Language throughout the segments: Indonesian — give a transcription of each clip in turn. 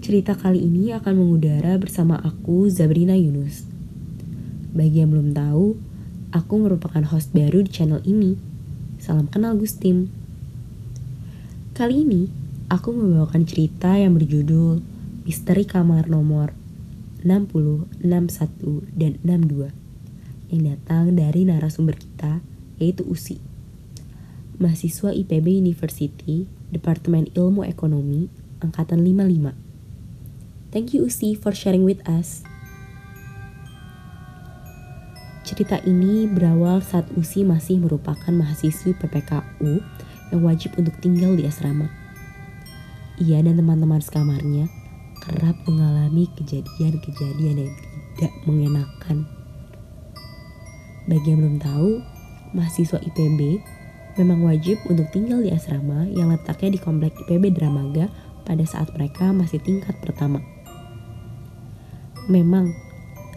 Cerita kali ini akan mengudara bersama aku, Zabrina Yunus. Bagi yang belum tahu, aku merupakan host baru di channel ini. Salam kenal Gustim. Kali ini, aku membawakan cerita yang berjudul Misteri Kamar Nomor 60, 61, dan 62 yang datang dari narasumber kita, yaitu Usi. Mahasiswa IPB University, Departemen Ilmu Ekonomi, Angkatan 55. Thank you Usi for sharing with us. Cerita ini berawal saat Usi masih merupakan mahasiswi PPKU yang wajib untuk tinggal di asrama. Ia dan teman-teman sekamarnya kerap mengalami kejadian-kejadian yang tidak mengenakan. Bagi yang belum tahu, mahasiswa IPB memang wajib untuk tinggal di asrama yang letaknya di komplek IPB Dramaga pada saat mereka masih tingkat pertama. Memang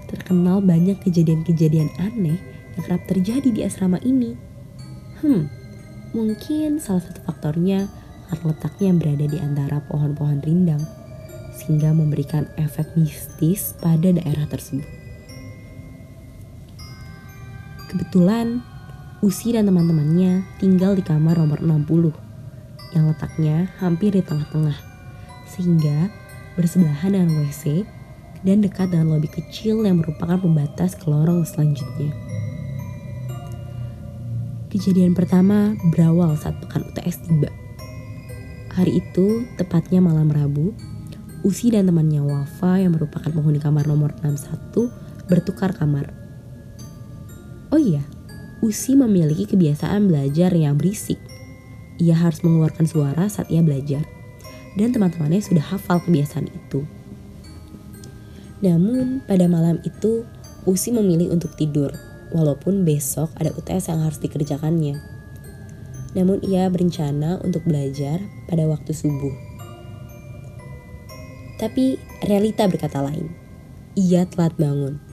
terkenal banyak kejadian-kejadian aneh yang kerap terjadi di asrama ini. Hmm, mungkin salah satu faktornya karena letaknya yang berada di antara pohon-pohon rindang, sehingga memberikan efek mistis pada daerah tersebut. Kebetulan, Usi dan teman-temannya tinggal di kamar nomor 60 yang letaknya hampir di tengah-tengah, sehingga bersebelahan dengan WC dan dekat dengan lobi kecil yang merupakan pembatas ke lorong selanjutnya. Kejadian pertama berawal saat pekan UTS tiba. Hari itu, tepatnya malam Rabu, Usi dan temannya Wafa yang merupakan penghuni kamar nomor 61 bertukar kamar. Oh iya, Usi memiliki kebiasaan belajar yang berisik. Ia harus mengeluarkan suara saat ia belajar. Dan teman-temannya sudah hafal kebiasaan itu. Namun pada malam itu Usi memilih untuk tidur walaupun besok ada UTS yang harus dikerjakannya. Namun ia berencana untuk belajar pada waktu subuh. Tapi realita berkata lain. Ia telat bangun.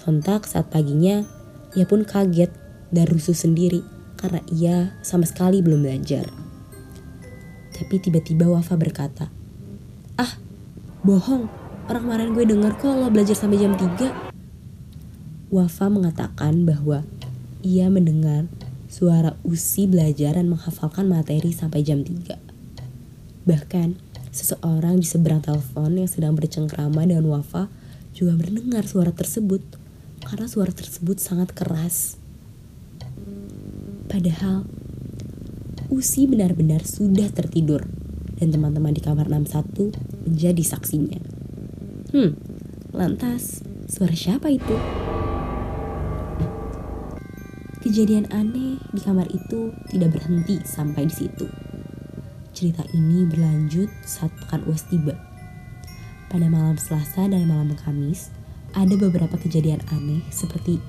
Sontak saat paginya, ia pun kaget dan rusuh sendiri karena ia sama sekali belum belajar. Tapi tiba-tiba Wafa berkata, Ah, bohong, Orang kemarin gue denger kok lo belajar sampai jam 3. Wafa mengatakan bahwa ia mendengar suara Usi belajar dan menghafalkan materi sampai jam 3. Bahkan, seseorang di seberang telepon yang sedang bercengkrama dengan Wafa juga mendengar suara tersebut karena suara tersebut sangat keras. Padahal, Usi benar-benar sudah tertidur dan teman-teman di kamar 61 menjadi saksinya. Hmm, lantas suara siapa itu? Kejadian aneh di kamar itu tidak berhenti sampai di situ. Cerita ini berlanjut saat pekan UAS tiba. Pada malam Selasa dan malam Kamis, ada beberapa kejadian aneh seperti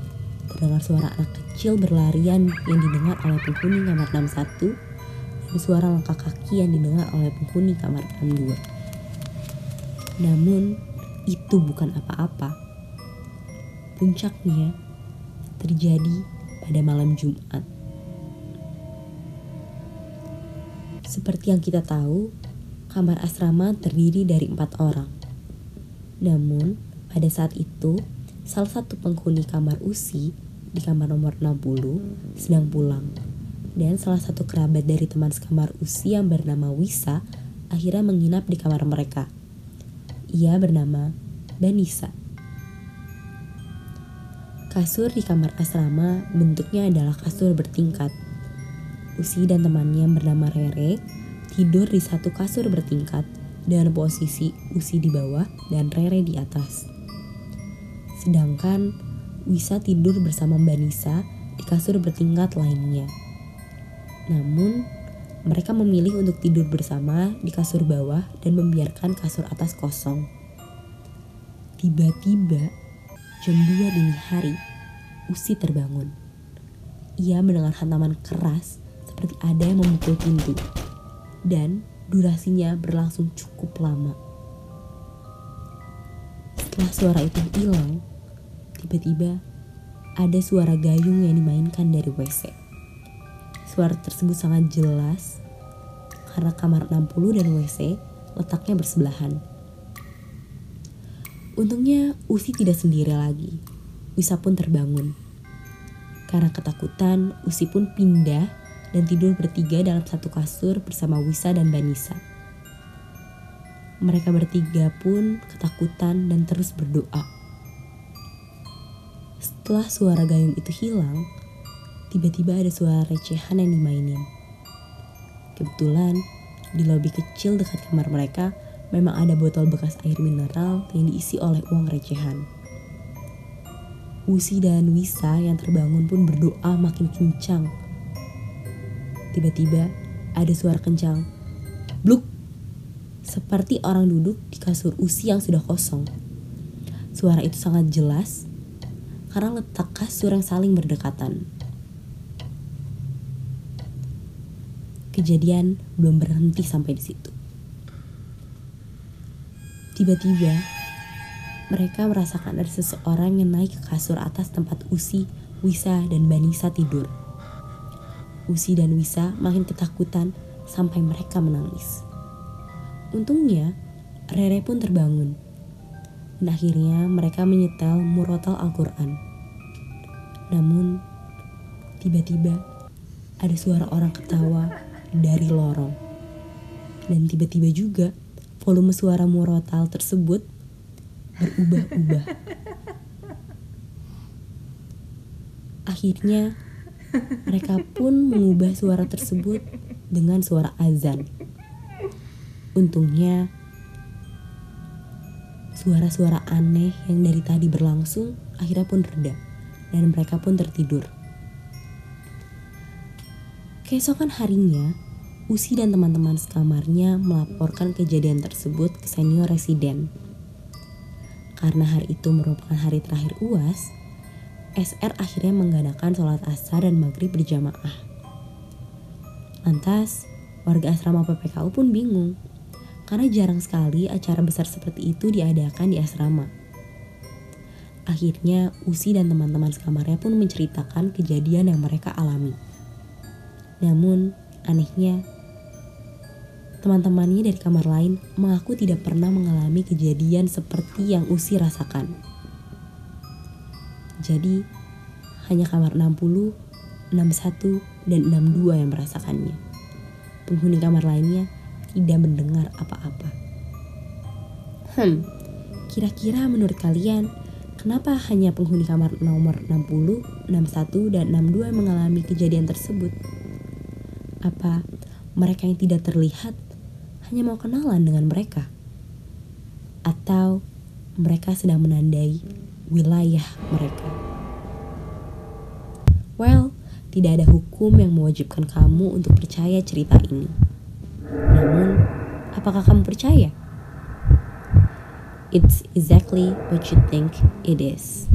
terdengar suara anak kecil berlarian yang didengar oleh penghuni kamar 61 dan suara langkah kaki yang didengar oleh penghuni kamar 62. Namun, itu bukan apa-apa. Puncaknya terjadi pada malam Jumat. Seperti yang kita tahu, kamar asrama terdiri dari empat orang. Namun, pada saat itu, salah satu penghuni kamar USI di kamar nomor 60 sedang pulang. Dan salah satu kerabat dari teman sekamar USI yang bernama Wisa akhirnya menginap di kamar mereka. Ia bernama Banisa. Kasur di kamar asrama bentuknya adalah kasur bertingkat. Usi dan temannya bernama Rere tidur di satu kasur bertingkat dengan posisi Usi di bawah dan Rere di atas. Sedangkan Wisa tidur bersama Mbak Nisa di kasur bertingkat lainnya. Namun, mereka memilih untuk tidur bersama di kasur bawah dan membiarkan kasur atas kosong. Tiba-tiba, jam 2 dini hari, Usi terbangun. Ia mendengar hantaman keras seperti ada yang memukul pintu. Dan durasinya berlangsung cukup lama. Setelah suara itu hilang, tiba-tiba ada suara gayung yang dimainkan dari WC. Suara tersebut sangat jelas karena kamar 60 dan WC letaknya bersebelahan. Untungnya Usi tidak sendiri lagi. Wisa pun terbangun. Karena ketakutan, Usi pun pindah dan tidur bertiga dalam satu kasur bersama Wisa dan Banisa. Mereka bertiga pun ketakutan dan terus berdoa. Setelah suara gayung itu hilang, tiba-tiba ada suara recehan yang dimainin. Kebetulan, di lobi kecil dekat kamar mereka memang ada botol bekas air mineral yang diisi oleh uang recehan. Usi dan Wisa yang terbangun pun berdoa makin kencang. Tiba-tiba ada suara kencang. Bluk! seperti orang duduk di kasur usi yang sudah kosong. Suara itu sangat jelas karena letak kasur yang saling berdekatan. Kejadian belum berhenti sampai di situ. Tiba-tiba, mereka merasakan ada seseorang yang naik ke kasur atas tempat Usi, Wisa, dan Banisa tidur. Usi dan Wisa makin ketakutan sampai mereka menangis. Untungnya, Rere pun terbangun. Dan akhirnya mereka menyetel murotal Al-Quran. Namun, tiba-tiba ada suara orang ketawa dari lorong. Dan tiba-tiba juga volume suara murotal tersebut berubah-ubah. Akhirnya, mereka pun mengubah suara tersebut dengan suara azan. Untungnya, suara-suara aneh yang dari tadi berlangsung akhirnya pun reda dan mereka pun tertidur. Keesokan harinya, Usi dan teman-teman sekamarnya melaporkan kejadian tersebut ke senior residen. Karena hari itu merupakan hari terakhir UAS, SR akhirnya mengadakan sholat asar dan maghrib berjamaah. Lantas, warga asrama PPKU pun bingung karena jarang sekali acara besar seperti itu diadakan di asrama. Akhirnya, Usi dan teman-teman sekamarnya pun menceritakan kejadian yang mereka alami. Namun, anehnya, teman-temannya dari kamar lain mengaku tidak pernah mengalami kejadian seperti yang Usi rasakan. Jadi, hanya kamar 60, 61, dan 62 yang merasakannya. Penghuni kamar lainnya tidak mendengar apa-apa. Hmm, kira-kira menurut kalian, kenapa hanya penghuni kamar nomor 60, 61, dan 62 yang mengalami kejadian tersebut? Apa mereka yang tidak terlihat hanya mau kenalan dengan mereka? Atau mereka sedang menandai wilayah mereka? Well, tidak ada hukum yang mewajibkan kamu untuk percaya cerita ini. Namun, apakah kamu percaya? It's exactly what you think it is.